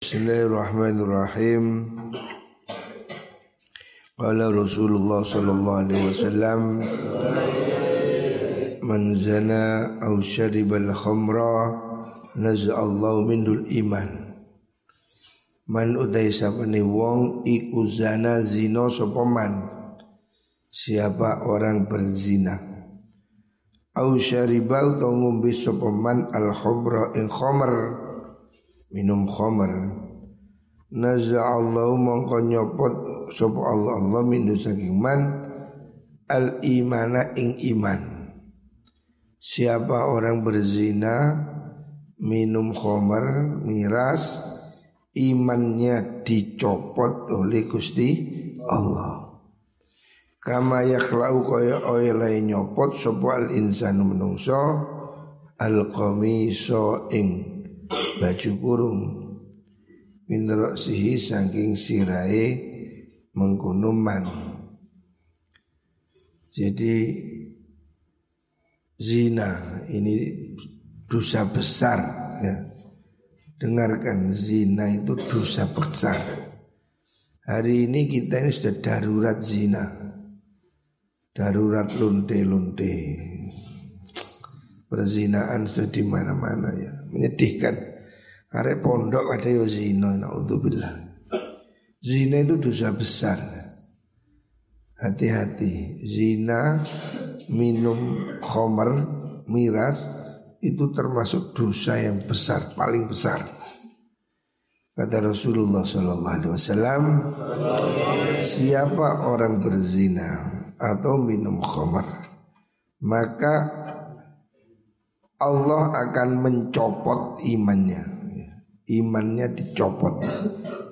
Bismillahirrahmanirrahim. Qala Rasulullah sallallahu alaihi wasallam Man zana aw syariba al-khamra naz'allahu minul iman. Man utai sapane wong iku zana zina sapa man. Siapa orang berzina. Au syariba utawa ngombe sapa man al-khamra ing khamr minum khamar. Naza'allahu mongko nyopot sapa Allah. Allah mindu saking man. Al imana ing iman. Siapa orang berzina minum khamar miras imannya dicopot oleh Gusti Allah. Kama yakhlau kaya oleh nyopot sapa al insanu menungso al qamiso ing baju kurung. Min sihi saking sirai mengkunuman jadi zina ini dosa besar ya. Dengarkan zina itu dosa besar. Hari ini kita ini sudah darurat zina. Darurat lunte-lunte Perzinaan sudah di mana-mana ya, menyedihkan. Arek pondok ada yo zina, naudzubillah. Zina itu dosa besar. Hati-hati, zina, minum khomer, miras itu termasuk dosa yang besar, paling besar. Kata Rasulullah Sallallahu Alaihi Wasallam, siapa orang berzina atau minum khomer, maka Allah akan mencopot imannya. Imannya dicopot.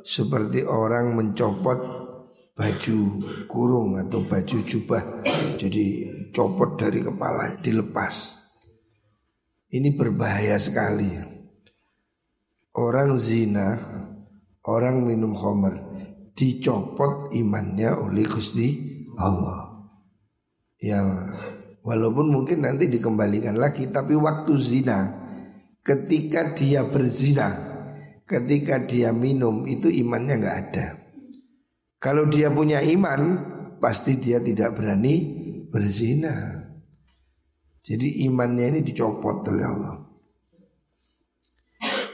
Seperti orang mencopot baju kurung atau baju jubah. Jadi copot dari kepala dilepas. Ini berbahaya sekali. Orang zina Orang minum khamar Dicopot imannya oleh Gusti Allah. Ya Walaupun mungkin nanti dikembalikan lagi Tapi waktu zina Ketika dia berzina Ketika dia minum Itu imannya nggak ada. Kalau dia punya iman Pasti dia tidak berani berzina. Jadi imannya ini dicopot oleh Allah.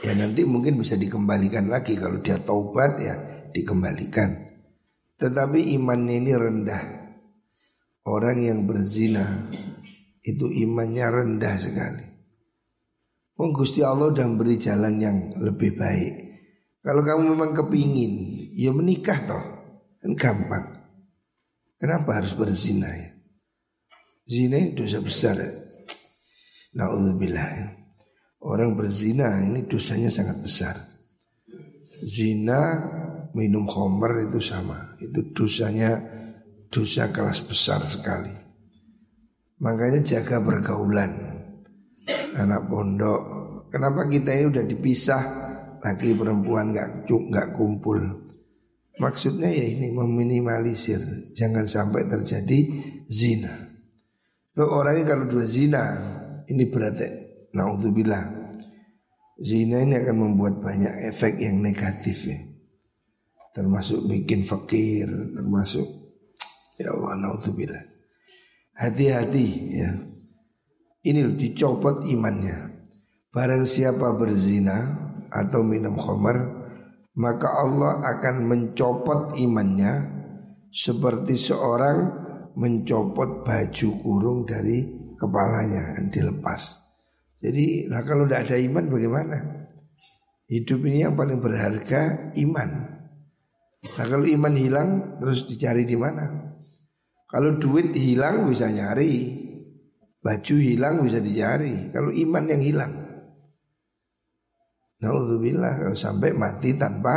Ya nanti mungkin bisa dikembalikan lagi. Kalau dia taubat ya dikembalikan. Tetapi imannya ini rendah Orang yang berzina itu imannya rendah sekali. Oh Gusti Allah sudah beri jalan yang lebih baik. Kalau kamu memang kepingin, ya menikah toh, kan gampang. Kenapa harus berzina ya? Zina itu dosa besar. Nauzubillah. Orang berzina ini dosanya sangat besar. Zina minum khamar itu sama. Itu dosanya dosa kelas besar sekali. Makanya jaga pergaulan anak pondok. Kenapa kita ini udah dipisah laki perempuan nggak cuk nggak kumpul. Maksudnya ya ini meminimalisir jangan sampai terjadi zina. orangnya kalau dua zina ini berarti naudzubillah. Zina ini akan membuat banyak efek yang negatif ya. Termasuk bikin fakir, termasuk Ya Allah naudzubillah. Hati-hati ya. Ini loh dicopot imannya. Barang siapa berzina atau minum khamar, maka Allah akan mencopot imannya seperti seorang mencopot baju kurung dari kepalanya dan dilepas. Jadi lah kalau tidak ada iman bagaimana? Hidup ini yang paling berharga iman. Nah kalau iman hilang terus dicari di mana? Kalau duit hilang bisa nyari Baju hilang bisa dicari. Kalau iman yang hilang. Naudzubillah kalau sampai mati tanpa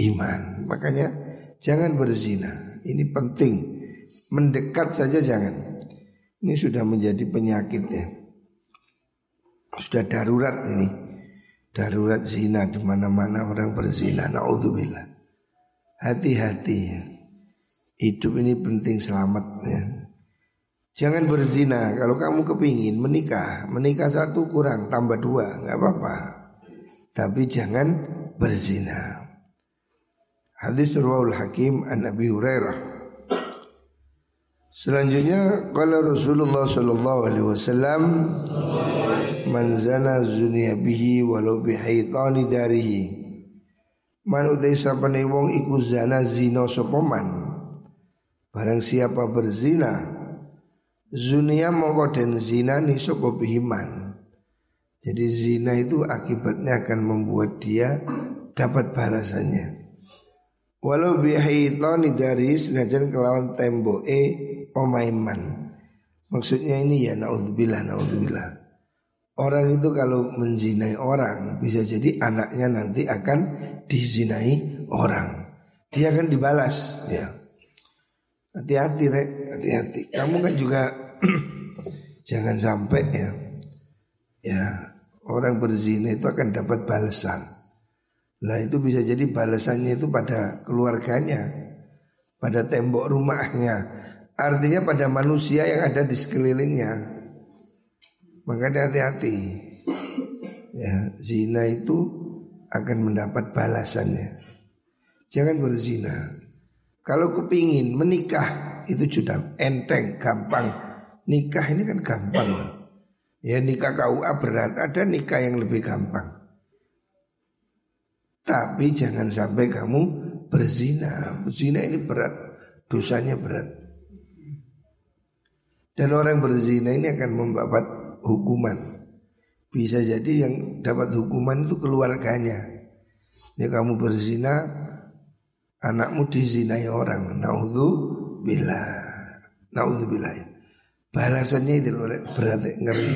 iman. Makanya jangan berzina. Ini penting. Mendekat saja jangan. Ini sudah menjadi penyakit ya Sudah darurat ini. Darurat zina di mana-mana orang berzina. Naudzubillah Hati-hati ya Hidup ini penting selamat ya. Jangan berzina Kalau kamu kepingin menikah Menikah satu kurang tambah dua nggak apa-apa Tapi jangan berzina. Hadis Turwaul Hakim an Nabi Hurairah. Selanjutnya kalau Rasulullah sallallahu alaihi wasallam man zana zunia bihi walau bihaitani darihi. Man utai sapane wong iku zana zina sapa Barang siapa berzina Zunia mongko den zina ni sapa bihiman. Jadi zina itu akibatnya akan membuat dia dapat balasannya. Walau bihaitani dari senajan kelawan tembok e omaiman. Maksudnya ini ya naudzubillah naudzubillah. Orang itu kalau menzinai orang bisa jadi anaknya nanti akan dizinai orang. Dia akan dibalas ya. Hati-hati rek, hati-hati. Kamu kan juga jangan sampai ya. Ya, orang berzina itu akan dapat balasan. Nah itu bisa jadi balasannya itu pada keluarganya, pada tembok rumahnya, Artinya pada manusia yang ada di sekelilingnya Makanya hati-hati Ya, zina itu akan mendapat balasannya Jangan berzina Kalau kepingin menikah itu sudah enteng, gampang. Nikah ini kan gampang Ya nikah KUA berat, ada nikah yang lebih gampang. Tapi jangan sampai kamu berzina. Berzina ini berat, dosanya berat. Dan orang berzina ini akan membabat hukuman. Bisa jadi yang dapat hukuman itu keluarganya. Ya kamu berzina, anakmu dizinai orang. bila, Naudzu bila. Balasannya itu berarti ngeri,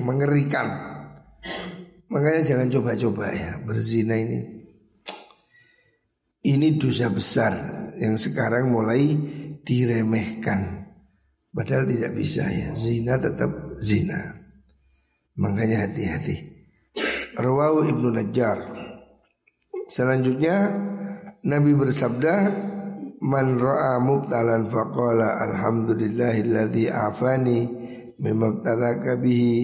mengerikan. Makanya jangan coba-coba ya berzina ini. Ini dosa besar yang sekarang mulai diremehkan. Padahal tidak bisa ya Zina tetap zina Makanya hati-hati Rawahu Ibnu Najjar Selanjutnya Nabi bersabda Man ra'a mubtalan faqala alhamdulillahilladzi afani mimma btalaka bihi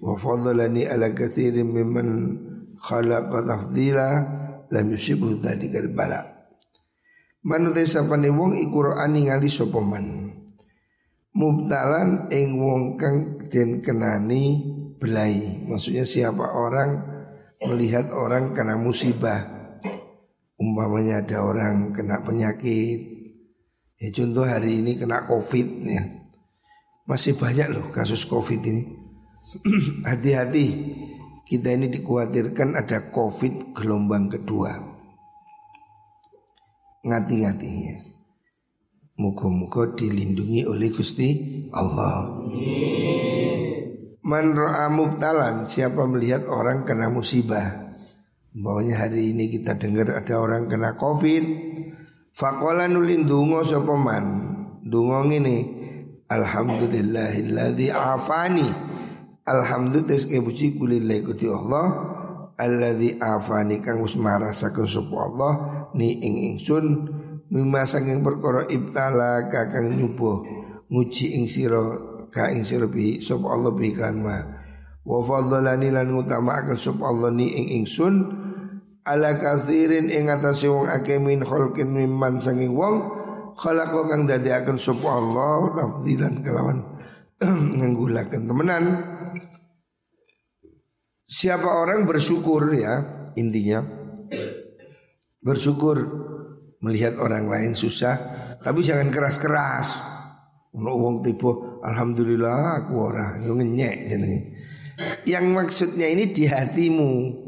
wa fadlani ala kathirin mimman khalaqa tafdila lam yusibu dzalikal bala Man utai sapane wong iku ra'a ningali sapa man mubtalan ing wong kang den kenani belai. Maksudnya siapa orang melihat orang kena musibah. Umpamanya ada orang kena penyakit. Ya contoh hari ini kena covid ya. Masih banyak loh kasus covid ini. Hati-hati kita ini dikhawatirkan ada covid gelombang kedua. Ngati-ngati ya. Muka-muka dilindungi oleh Gusti Allah. Man ra'a mubtalan Siapa melihat orang kena musibah Bawanya hari ini kita dengar ada orang kena covid. Fakola nulin dungo sopaman Dungo ini Alhamdulillahilladzi afani. Alhamdulillah kebuci kulillah ikuti Allah. Alladzi afani kang usmara sakun Allah Ni ing ingsun mimma sanging perkara ibtala kakang nyubuh nguji ing sira ka ing sira bi sapa Allah bi kan ma wa fadhalani lan ngutamakaken sapa Allah ni ing ingsun ala kathirin ing atase wong akeh min khalqin mimman sanging wong khalaqa kang dadiaken sapa Allah tafdilan kelawan nganggulaken temenan. Siapa orang bersyukur ya intinya. Bersyukur melihat orang lain susah tapi jangan keras-keras. Wong tiba alhamdulillah aku ora. Yo ngenyek jenenge. Yang maksudnya ini di hatimu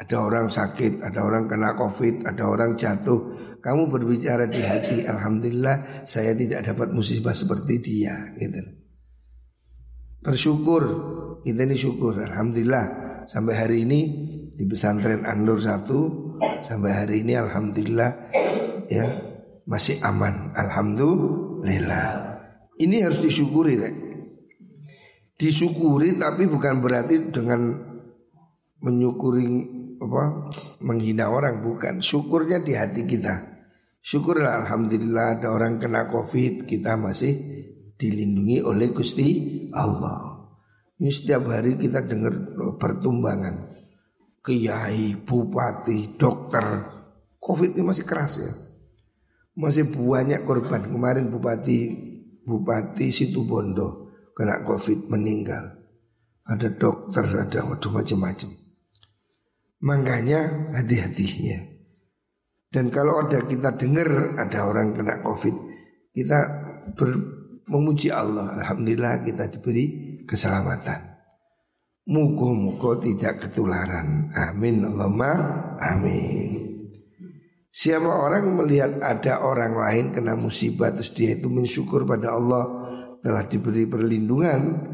ada orang sakit ada orang kena covid ada orang jatuh kamu berbicara di hati alhamdulillah saya tidak dapat musibah seperti dia gitu bersyukur kita ini syukur alhamdulillah sampai hari ini di pesantren Anur satu sampai hari ini alhamdulillah ya masih aman. Alhamdulillah. Ini harus disyukuri, Rek. Disyukuri tapi bukan berarti dengan menyukuri apa menghina orang bukan. Syukurnya di hati kita. Syukurlah alhamdulillah ada orang kena Covid, kita masih dilindungi oleh Gusti Allah. Ini setiap hari kita dengar pertumbangan. kiai, bupati, dokter. Covid ini masih keras ya. Masih banyak korban. Kemarin bupati Bupati Situbondo kena Covid meninggal. Ada dokter, ada macam-macam. Makanya hati-hatinya. Dan kalau ada kita dengar ada orang kena Covid, kita ber, memuji Allah. Alhamdulillah kita diberi keselamatan. Muka-muka tidak ketularan. Amin Allahumma amin. Siapa orang melihat ada orang lain kena musibah terus dia itu mensyukur pada Allah telah diberi perlindungan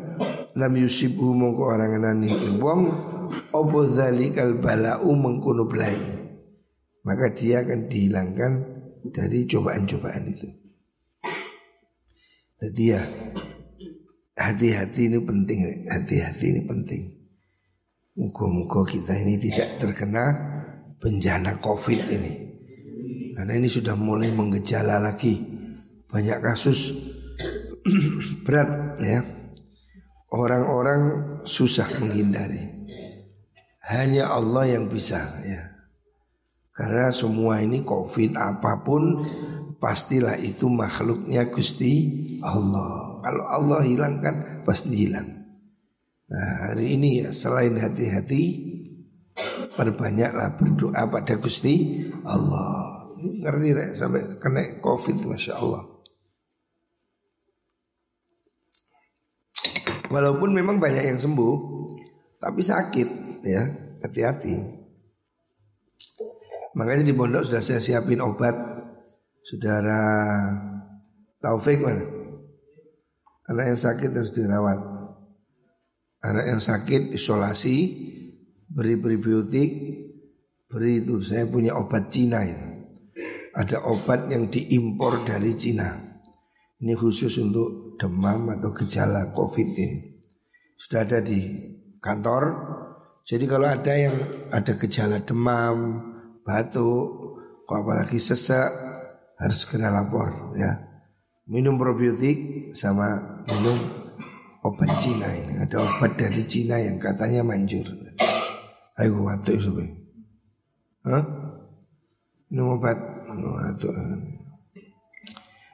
lam yusibu mongko orang nani wong opo dzalikal bala'u mengkono maka dia akan dihilangkan dari cobaan-cobaan itu. Jadi ya hati-hati ini penting, hati-hati ini penting. Muka-muka kita ini tidak terkena bencana COVID ini. Karena ini sudah mulai menggejala lagi. Banyak kasus berat ya. Orang-orang susah menghindari. Hanya Allah yang bisa ya. Karena semua ini COVID apa pun pastilah itu makhluknya Gusti Allah. Kalau Allah hilangkan pasti hilang. Nah hari ini ya selain hati-hati perbanyaklah berdoa pada Gusti Allah. Ini ngerti rek sampai kena Covid masya Allah. Walaupun memang banyak yang sembuh, tapi sakit ya hati-hati. Makanya di pondok sudah saya siapin obat Saudara Taufik mana? Anak yang sakit harus dirawat. Anak yang sakit isolasi, beri prebiotik, beri itu. Saya punya obat Cina ya. Ada obat yang diimpor dari Cina. Ini khusus untuk demam atau gejala COVID ini. Sudah ada di kantor. Jadi kalau ada yang ada gejala demam, batuk, apalagi sesak, harus segera lapor ya. Minum probiotik sama minum obat Cina ini. Ada obat dari Cina yang katanya manjur. Ayo waktu itu Hah? Minum obat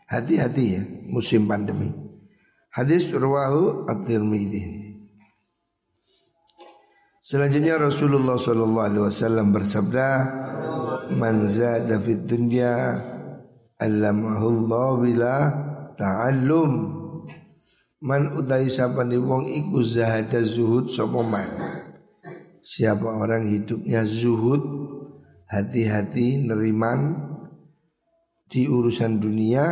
Hati-hati ya musim pandemi. Hadis Urwahu At-Tirmidzi. Selanjutnya Rasulullah Shallallahu Alaihi Wasallam bersabda, "Man zada fid dunya Allamahullah bila ta'allum Man utai sapani wong iku zahada zuhud sapa Siapa orang hidupnya zuhud Hati-hati neriman Di urusan dunia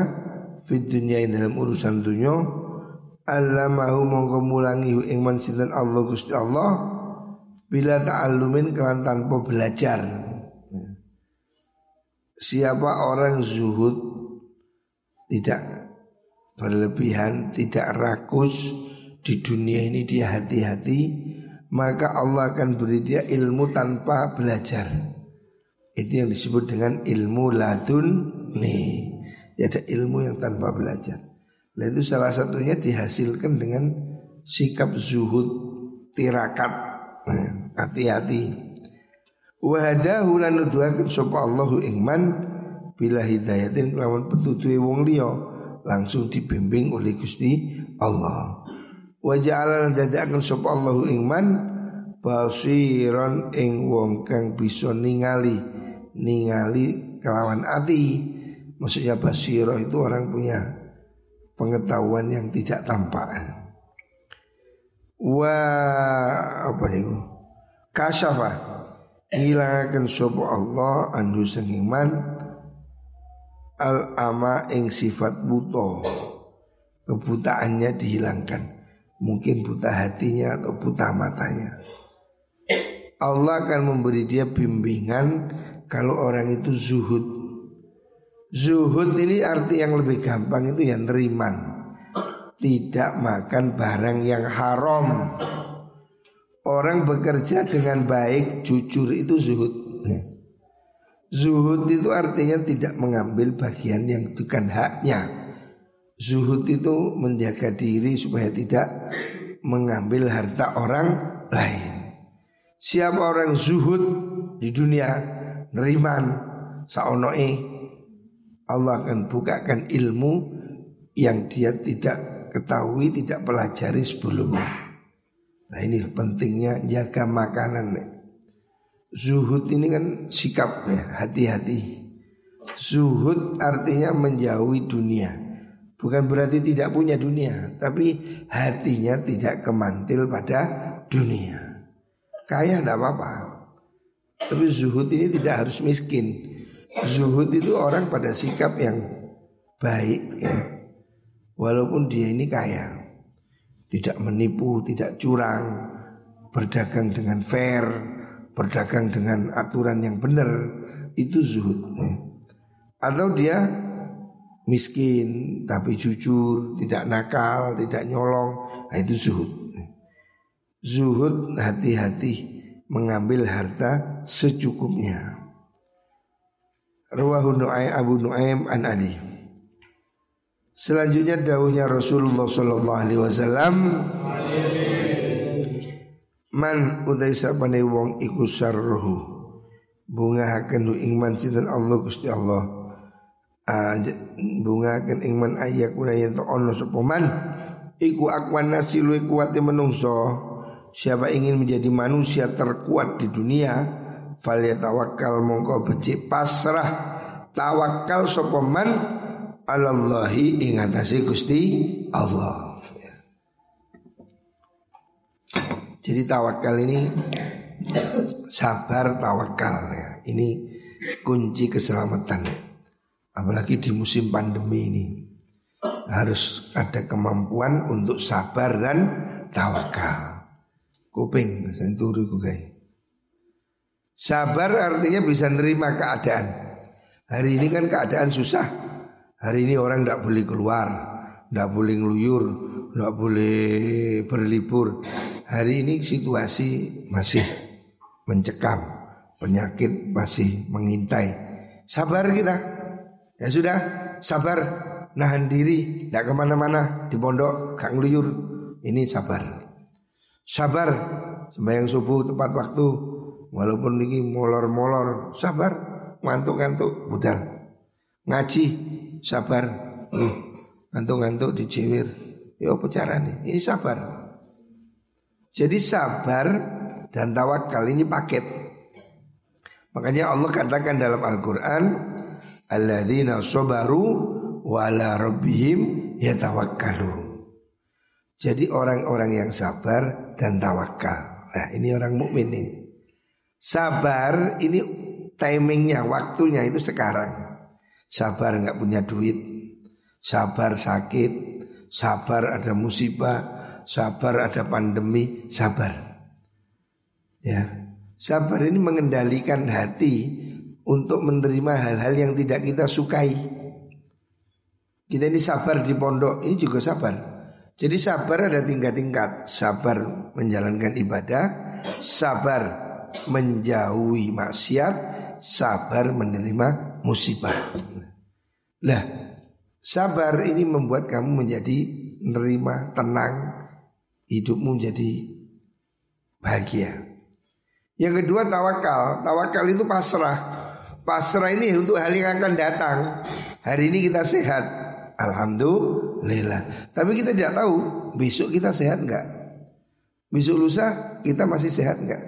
Fit dunia dalam urusan dunia Allamahu mongko mulangi ing man sinten Allah Gusti Allah bila ta'allumin kelan tanpa belajar. Siapa orang zuhud Tidak berlebihan Tidak rakus Di dunia ini dia hati-hati Maka Allah akan beri dia ilmu tanpa belajar. Itu yang disebut dengan ilmu ladun nih Ada ilmu yang tanpa belajar Nah itu salah satunya dihasilkan dengan sikap zuhud tirakat nah, hati-hati Wahadahu lan nuduhaken sapa Allahu ingman bila hidayatin kelawan petutuhe wong liya langsung dibimbing oleh Gusti Allah. Wa ja'ala dadakaken sapa Allahu ingman basiron ing wong kang bisa ningali ningali kelawan ati. Maksudnya basiro itu orang punya pengetahuan yang tidak tampak. Wa apa nih? Kasyafa. Ngilangaken sapa Allah anhu sanging man al ama ing sifat buta. Kebutaannya dihilangkan. Mungkin buta hatinya atau buta matanya. Allah akan memberi dia bimbingan kalau orang itu zuhud zuhud ini arti yang lebih gampang itu yang neriman tidak makan barang yang haram Orang bekerja dengan baik, jujur itu zuhud. Zuhud itu artinya tidak mengambil bagian yang bukan haknya. Zuhud itu menjaga diri supaya tidak mengambil harta orang lain. Siapa orang zuhud di dunia neriman saonoe Allah akan bukakan ilmu yang dia tidak ketahui, tidak pelajari sebelumnya. Nah ini pentingnya jaga makanan. Zuhud ini kan sikap ya, hati-hati. Zuhud artinya menjauhi dunia. Bukan berarti tidak punya dunia, tapi hatinya tidak kemantil pada dunia. Kaya tidak apa-apa Tapi zuhud ini tidak harus miskin Zuhud itu orang pada sikap yang baik ya. Walaupun dia ini kaya Tidak menipu, tidak curang Berdagang dengan fair Berdagang dengan aturan yang benar Itu zuhud ya. Atau dia miskin tapi jujur Tidak nakal, tidak nyolong nah, Itu zuhud Zuhud hati-hati mengambil harta secukupnya. Rawahu Nu'ay Abu Nu'aim an Ali. Selanjutnya dawuhnya Rasulullah sallallahu alaihi wasallam Man utai sapane wong iku sarruhu bunga haken ing man sinten Allah Gusti Allah. Bunga haken ing man ayakuna yen to ono sapa man iku akwan nasi luwih kuwate menungso. Siapa ingin menjadi manusia terkuat di dunia tawakal mongko becik pasrah Tawakal sopeman Allahi ingatasi Gusti Allah ya. Jadi tawakal ini Sabar tawakal ya. Ini kunci keselamatan Apalagi di musim pandemi ini Harus ada kemampuan untuk sabar dan tawakal Kuping senturi kukai. Sabar artinya bisa nerima keadaan. Hari ini kan keadaan susah. Hari ini orang tidak boleh keluar, tidak boleh ngeluyur, tidak boleh berlibur. Hari ini situasi masih mencekam, penyakit masih mengintai. Sabar kita, ya sudah, sabar, nahan diri, tidak ke mana-mana di pondok, gak ngeluyur. Ini sabar. Sabar sembahyang subuh tepat waktu walaupun ini molor-molor sabar ngantuk-ngantuk budal. Ngaji sabar ngantuk-ngantuk dicewir ya apa nih ini sabar. Jadi sabar dan tawakal ini paket. Makanya Allah katakan dalam Al-Quran alladzina sabaru wa ala rabbihim yatawakkalun. Jadi orang-orang yang sabar dan tawakal. Nah ini orang mukmin ini. Sabar ini timingnya, waktunya itu sekarang. Sabar nggak punya duit, sabar sakit, sabar ada musibah, sabar ada pandemi, sabar. Ya, sabar ini mengendalikan hati untuk menerima hal-hal yang tidak kita sukai. Kita ini sabar di pondok, ini juga sabar. Jadi sabar ada tingkat-tingkat Sabar menjalankan ibadah Sabar menjauhi maksiat Sabar menerima musibah Lah Sabar ini membuat kamu menjadi Menerima, tenang Hidupmu menjadi Bahagia Yang kedua tawakal Tawakal itu pasrah Pasrah ini untuk hal yang akan datang Hari ini kita sehat Alhamdulillah. Tapi kita tidak tahu besok kita sehat enggak. Besok lusa kita masih sehat enggak.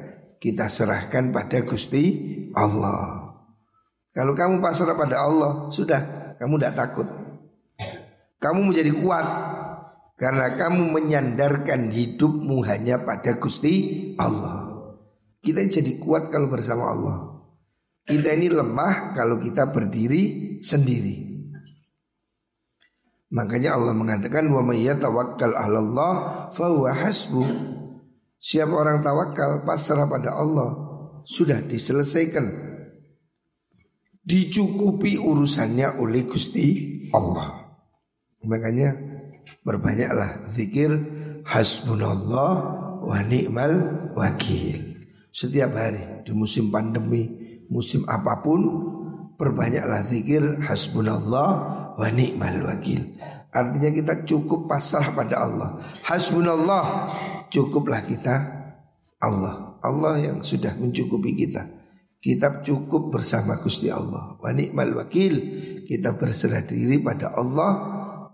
Kita serahkan pada Gusti Allah. Kalau kamu pasrah pada Allah, sudah kamu tidak takut. Kamu menjadi kuat karena kamu menyandarkan hidupmu hanya pada Gusti Allah. Kita jadi kuat kalau bersama Allah. Kita ini lemah kalau kita berdiri sendiri. Makanya Allah mengatakan wa may yatawakkal 'ala Allah fa huwa hasbu. Siapa orang tawakal pasrah pada Allah sudah diselesaikan. Dicukupi urusannya oleh Gusti Allah. Makanya berbanyaklah zikir hasbunallah wa ni'mal wakil. Setiap hari di musim pandemi, musim apa pun perbanyaklah zikir hasbunallah wa ni'mal wakil. Artinya kita cukup pasrah pada Allah. Hasbunallah, cukuplah kita Allah. Allah yang sudah mencukupi kita. Kita cukup bersama Gusti Allah. Wa ni'mal wakil. Kita berserah diri pada Allah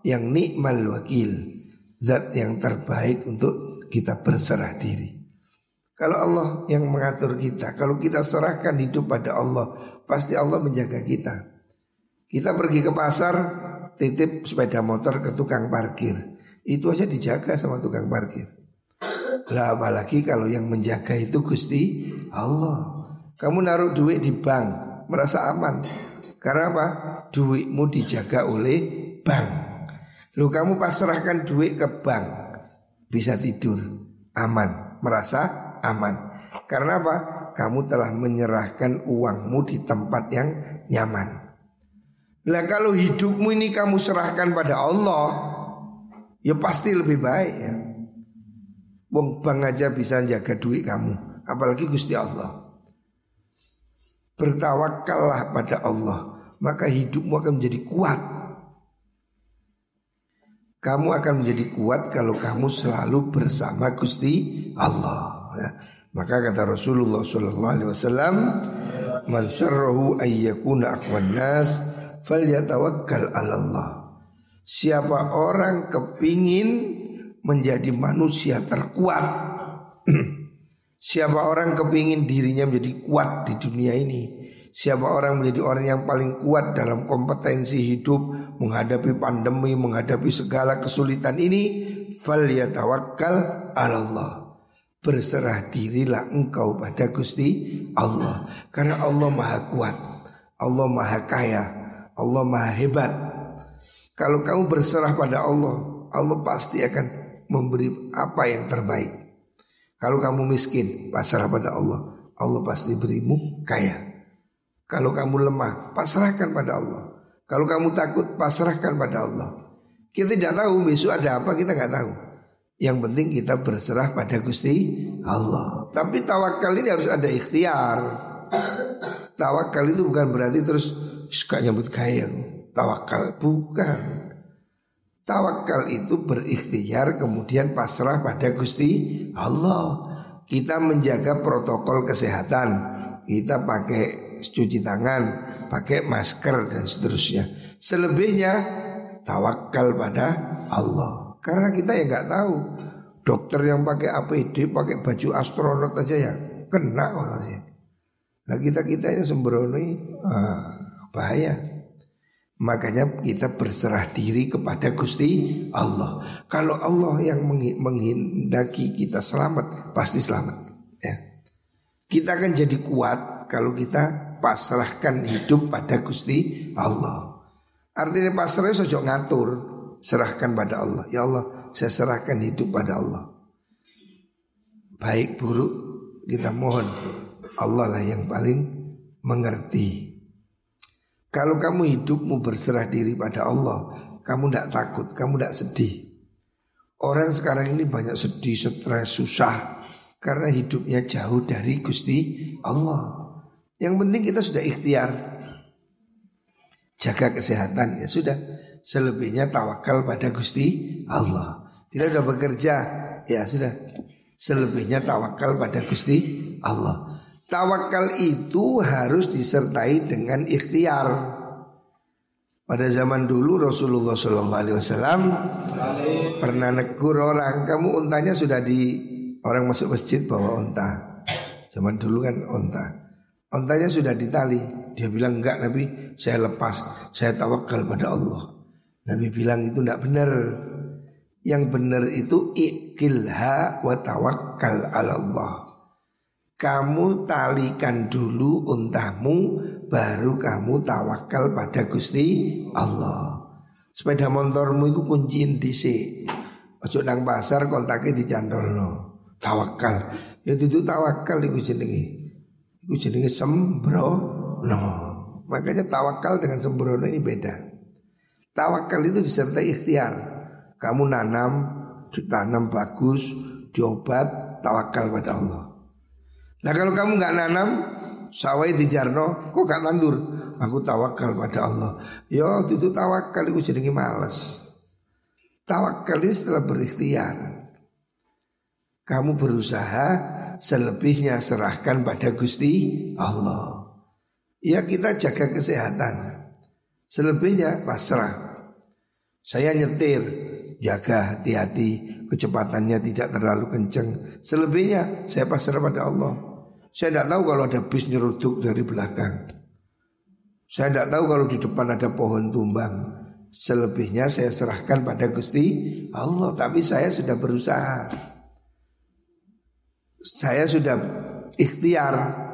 yang nikmal wakil. Zat yang terbaik untuk kita berserah diri. Kalau Allah yang mengatur kita, kalau kita serahkan hidup pada Allah, pasti Allah menjaga kita. Kita pergi ke pasar, titip sepeda motor ke tukang parkir. Itu aja dijaga sama tukang parkir. Lah apalagi kalau yang menjaga itu Gusti Allah. Kamu naruh duit di bank, merasa aman. Karena apa? Duitmu dijaga oleh bank. Lu kamu pasrahkan duit ke bank, bisa tidur, aman, merasa aman. Karena apa? Kamu telah menyerahkan uangmu di tempat yang nyaman. Lah kalau hidupmu ini kamu serahkan pada Allah, ya pasti lebih baik ya. Wong bang aja bisa jaga duit kamu, apalagi Gusti Allah. Bertawakallah pada Allah, maka hidupmu akan menjadi kuat. Kamu akan menjadi kuat kalau kamu selalu bersama Gusti Allah. Ya. Maka kata Rasulullah Sallallahu Alaihi "Man ayyakuna akwan nas." falyatawakkal Allah. Siapa orang kepingin menjadi manusia terkuat. Siapa orang kepingin dirinya menjadi kuat di dunia ini? Siapa orang menjadi orang yang paling kuat dalam kompetensi hidup Menghadapi pandemi, menghadapi segala kesulitan ini? Falyatawakkal Allah Berserah dirilah engkau pada Gusti Allah. Karena Allah maha kuat Allah maha kaya Allah maha hebat. Kalau kamu berserah pada Allah Allah pasti akan memberi apa yang terbaik. Kalau kamu miskin pasrah pada Allah. Allah pasti berimu kaya. Kalau kamu lemah pasrahkan pada Allah. Kalau kamu takut pasrahkan pada Allah. Kita tidak tahu besok ada apa kita nggak tahu. Yang penting kita berserah pada Gusti Allah. Tapi tawakal ini harus ada ikhtiar. Tawakal itu bukan berarti terus suka nyambut gaya tawakal bukan tawakal itu berikhtiar kemudian pasrah pada Gusti Allah. Kita menjaga protokol kesehatan. Kita pakai cuci tangan pakai masker dan seterusnya. Selebihnya tawakal pada Allah. Karena kita ya nggak tahu dokter yang pakai APD pakai baju astronot aja ya kena Nah kita kita ini sembrono ah, bahaya. Makanya kita berserah diri kepada Gusti Allah. Kalau Allah yang menghendaki kita selamat, pasti selamat. Ya. Kita akan jadi kuat kalau kita pasrahkan hidup pada Gusti Allah. Artinya pasrah itu ngatur, serahkan pada Allah. Ya Allah, saya serahkan hidup pada Allah. Baik buruk kita mohon Allah lah yang paling mengerti. Kalau kamu hidupmu berserah diri pada Allah, kamu tidak takut, kamu tidak sedih. Orang sekarang ini banyak sedih, stres, susah karena hidupnya jauh dari Gusti Allah. Yang penting kita sudah ikhtiar jaga kesehatan ya sudah. Selebihnya tawakal pada Gusti Allah. Tidak sudah bekerja ya sudah. Selebihnya tawakal pada Gusti Allah. Tawakal itu harus disertai dengan ikhtiar. Pada zaman dulu Rasulullah Shallallahu Alaihi Wasallam pernah negur orang, kamu untanya sudah di orang masuk masjid bawa unta. Zaman dulu kan unta, untanya sudah ditali. Dia bilang enggak Nabi, saya lepas, saya tawakal pada Allah. Nabi bilang itu enggak benar. Yang benar itu ikilha wa tawakkal ala Allah kamu talikan dulu untamu baru kamu tawakal pada Gusti Allah. Sepeda motormu itu kunciin DC. Ojo nang pasar kontake dicantolno. Tawakal. Ya itu tawakal iku jenenge. Iku jenenge sembrono. Makanya tawakal dengan sembrono ini beda. Tawakal itu disertai ikhtiar. Kamu nanam, tanam bagus, diobat, tawakal pada Allah. Nah kalau kamu nggak nanam sawai di Jarno, kok gak tandur? Aku tawakal pada Allah. Yo itu tawakal itu jadi males. Tawakal itu setelah berikhtiar. Kamu berusaha selebihnya serahkan pada Gusti Allah. Ya kita jaga kesehatan. Selebihnya pasrah. Saya nyetir, jaga hati-hati, kecepatannya tidak terlalu kencang. Selebihnya saya pasrah pada Allah. Saya tidak tahu kalau ada bis nyeruduk dari belakang. Saya tidak tahu kalau di depan ada pohon tumbang. Selebihnya saya serahkan pada Gusti Allah. Tapi saya sudah berusaha. Saya sudah ikhtiar.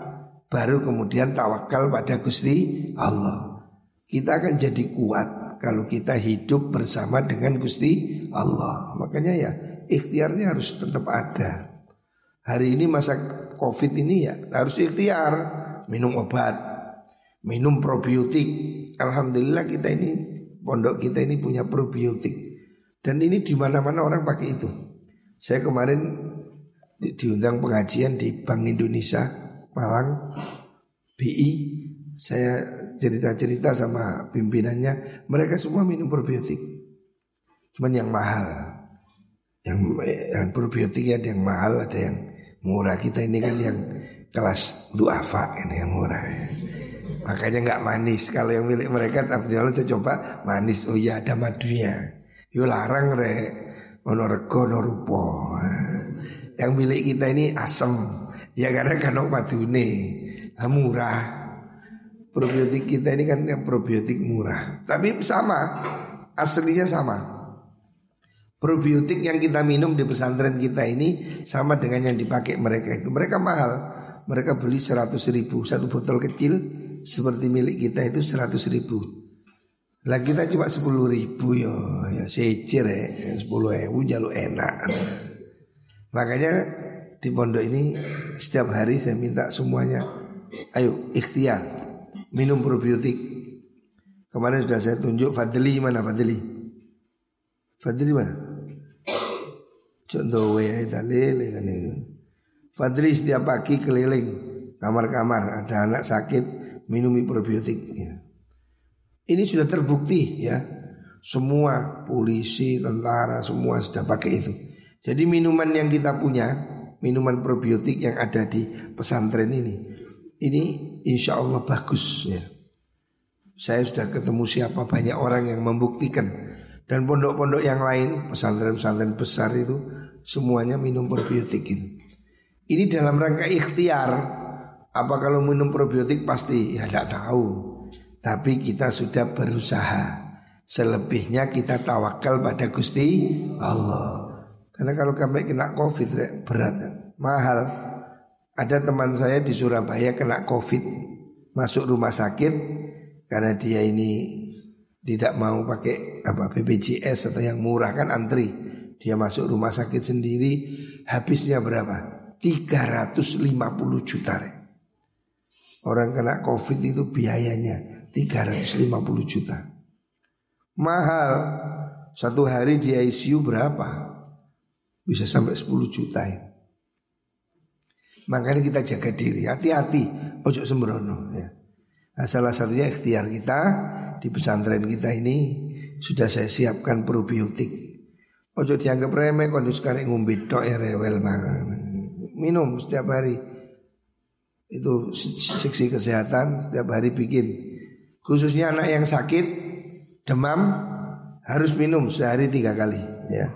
Baru kemudian tawakal pada Gusti Allah. Kita akan jadi kuat kalau kita hidup bersama dengan Gusti Allah. Makanya ya ikhtiarnya harus tetap ada. Hari ini masa Covid ini ya harus ikhtiar minum obat, minum probiotik. Alhamdulillah kita ini pondok kita ini punya probiotik dan ini di mana-mana orang pakai itu. Saya kemarin di, diundang pengajian di Bank Indonesia Malang BI. Saya cerita-cerita sama pimpinannya, mereka semua minum probiotik. Cuman yang mahal. Yang, yang probiotik ada yang mahal, ada yang murah. Kita ini kan yang kelas duafa ini yang murah. Makanya nggak manis. Kalau yang milik mereka tapi saya coba manis. Oh iya ada madunya. Yo larang re. Ono rego ono rupo. Yang milik kita ini asam. Ya karena kan madune. Nah, murah. Probiotik kita ini kan yang probiotik murah. Tapi sama. Aslinya sama. Probiotik yang kita minum di pesantren kita ini sama dengan yang dipakai mereka itu. Mereka mahal. Mereka beli 100 ribu satu botol kecil seperti milik kita itu 100 ribu. Lah kita cuma 10 ribu yo, ya secir ya, 10 ribu jalur enak. Makanya di pondok ini setiap hari saya minta semuanya, ayo ikhtiar minum probiotik. Kemarin sudah saya tunjuk Fadli mana Fadli? Fadli mana? Contoh ya dalil kan itu. Fadli setiap pagi keliling kamar-kamar ada anak sakit minumi probiotik ya. Ini sudah terbukti ya. Semua polisi, tentara semua sudah pakai itu. Jadi minuman yang kita punya, minuman probiotik yang ada di pesantren ini, ini insya Allah bagus ya. Saya sudah ketemu siapa banyak orang yang membuktikan dan pondok-pondok yang lain, pesantren-pesantren besar itu semuanya minum probiotik ini. Ini dalam rangka ikhtiar apa kalau minum probiotik pasti ya tidak tahu. Tapi kita sudah berusaha. Selebihnya kita tawakal pada Gusti Allah. Karena kalau kami kena covid berat, mahal. Ada teman saya di Surabaya kena covid, masuk rumah sakit karena dia ini tidak mau pakai apa BPJS atau yang murah kan antri. Dia masuk rumah sakit sendiri, habisnya berapa? 350 juta. Orang kena covid itu biayanya 350 juta. Mahal. Satu hari di ICU berapa? Bisa sampai 10 juta ya. Makanya kita jaga diri. Hati-hati. Ojo sembrono ya. Nah, Salah satunya ikhtiar kita Di pesantren kita ini Sudah saya siapkan probiotik Ojo dianggap remeh Kalau sekarang ngombe dok ya rewel banget Minum setiap hari itu seksi kesehatan setiap hari bikin. Khususnya anak yang sakit demam harus minum sehari tiga kali ya.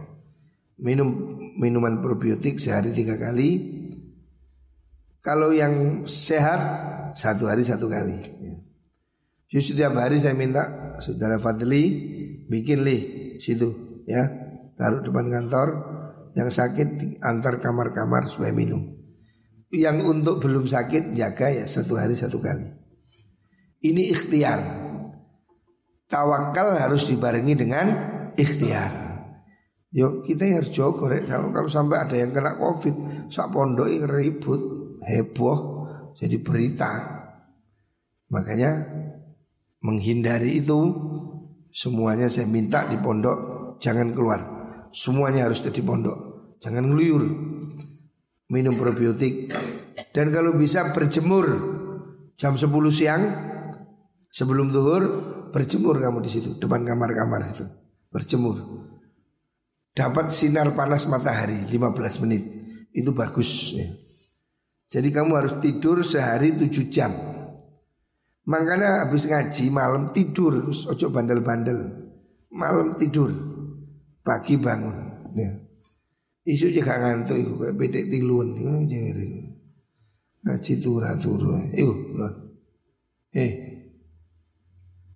Minum minuman probiotik sehari tiga kali. Kalau yang sehat satu hari satu kali. Ya. Setiap hari saya minta saudara Fadli bikin li situ ya taruh depan kantor yang sakit antar kamar-kamar supaya minum. Yang untuk belum sakit jaga ya satu hari satu kali. Ini ikhtiar. Tawakal harus dibarengi dengan ikhtiar. Yuk kita harus korek kalau, kalau sampai ada yang kena covid, sak pondok ribut, heboh, jadi berita. Makanya menghindari itu semuanya saya minta di pondok jangan keluar. Semuanya harus di pondok, jangan ngeluyur. Minum probiotik. Dan kalau bisa berjemur jam 10 siang sebelum zuhur berjemur kamu di situ depan kamar-kamar itu berjemur. Dapat sinar panas matahari 15 menit. Itu bagus ya. Jadi kamu harus tidur sehari tujuh jam. Makanya habis ngaji malam tidur, ojo bandel-bandel. Malam tidur, pagi bangun. Ya. Isu juga ngantuk iku kayak bedek tilun Ngaji turah turun. Iku Eh.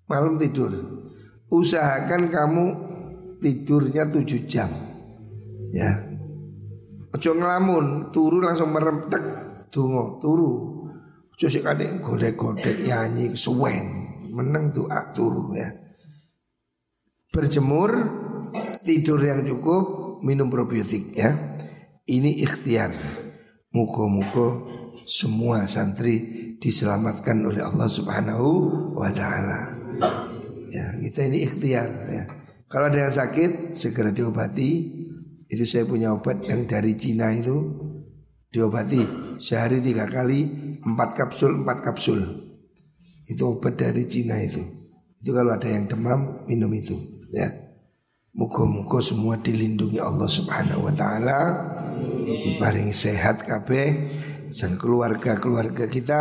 Malam tidur. Usahakan kamu tidurnya tujuh jam. Ya. Ojo ngelamun, turu langsung merem tek donga turu. Ojo sik kadek godek-godek nyanyi suwen. Meneng doa turu ya. Berjemur, tidur yang cukup, minum probiotik ya. Ini ikhtiar. Muka-muka semua santri diselamatkan oleh Allah Subhanahu wa taala. Ya, kita ini ikhtiar ya. Kalau ada yang sakit segera diobati. Itu saya punya obat yang dari Cina itu diobati sehari tiga kali empat kapsul empat kapsul. Itu obat dari Cina itu. Itu kalau ada yang demam minum itu ya. Muka-muka semua dilindungi Allah Subhanahu wa taala, diparingi sehat kabeh dan keluarga-keluarga kita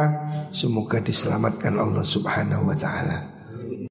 semoga diselamatkan Allah Subhanahu wa taala.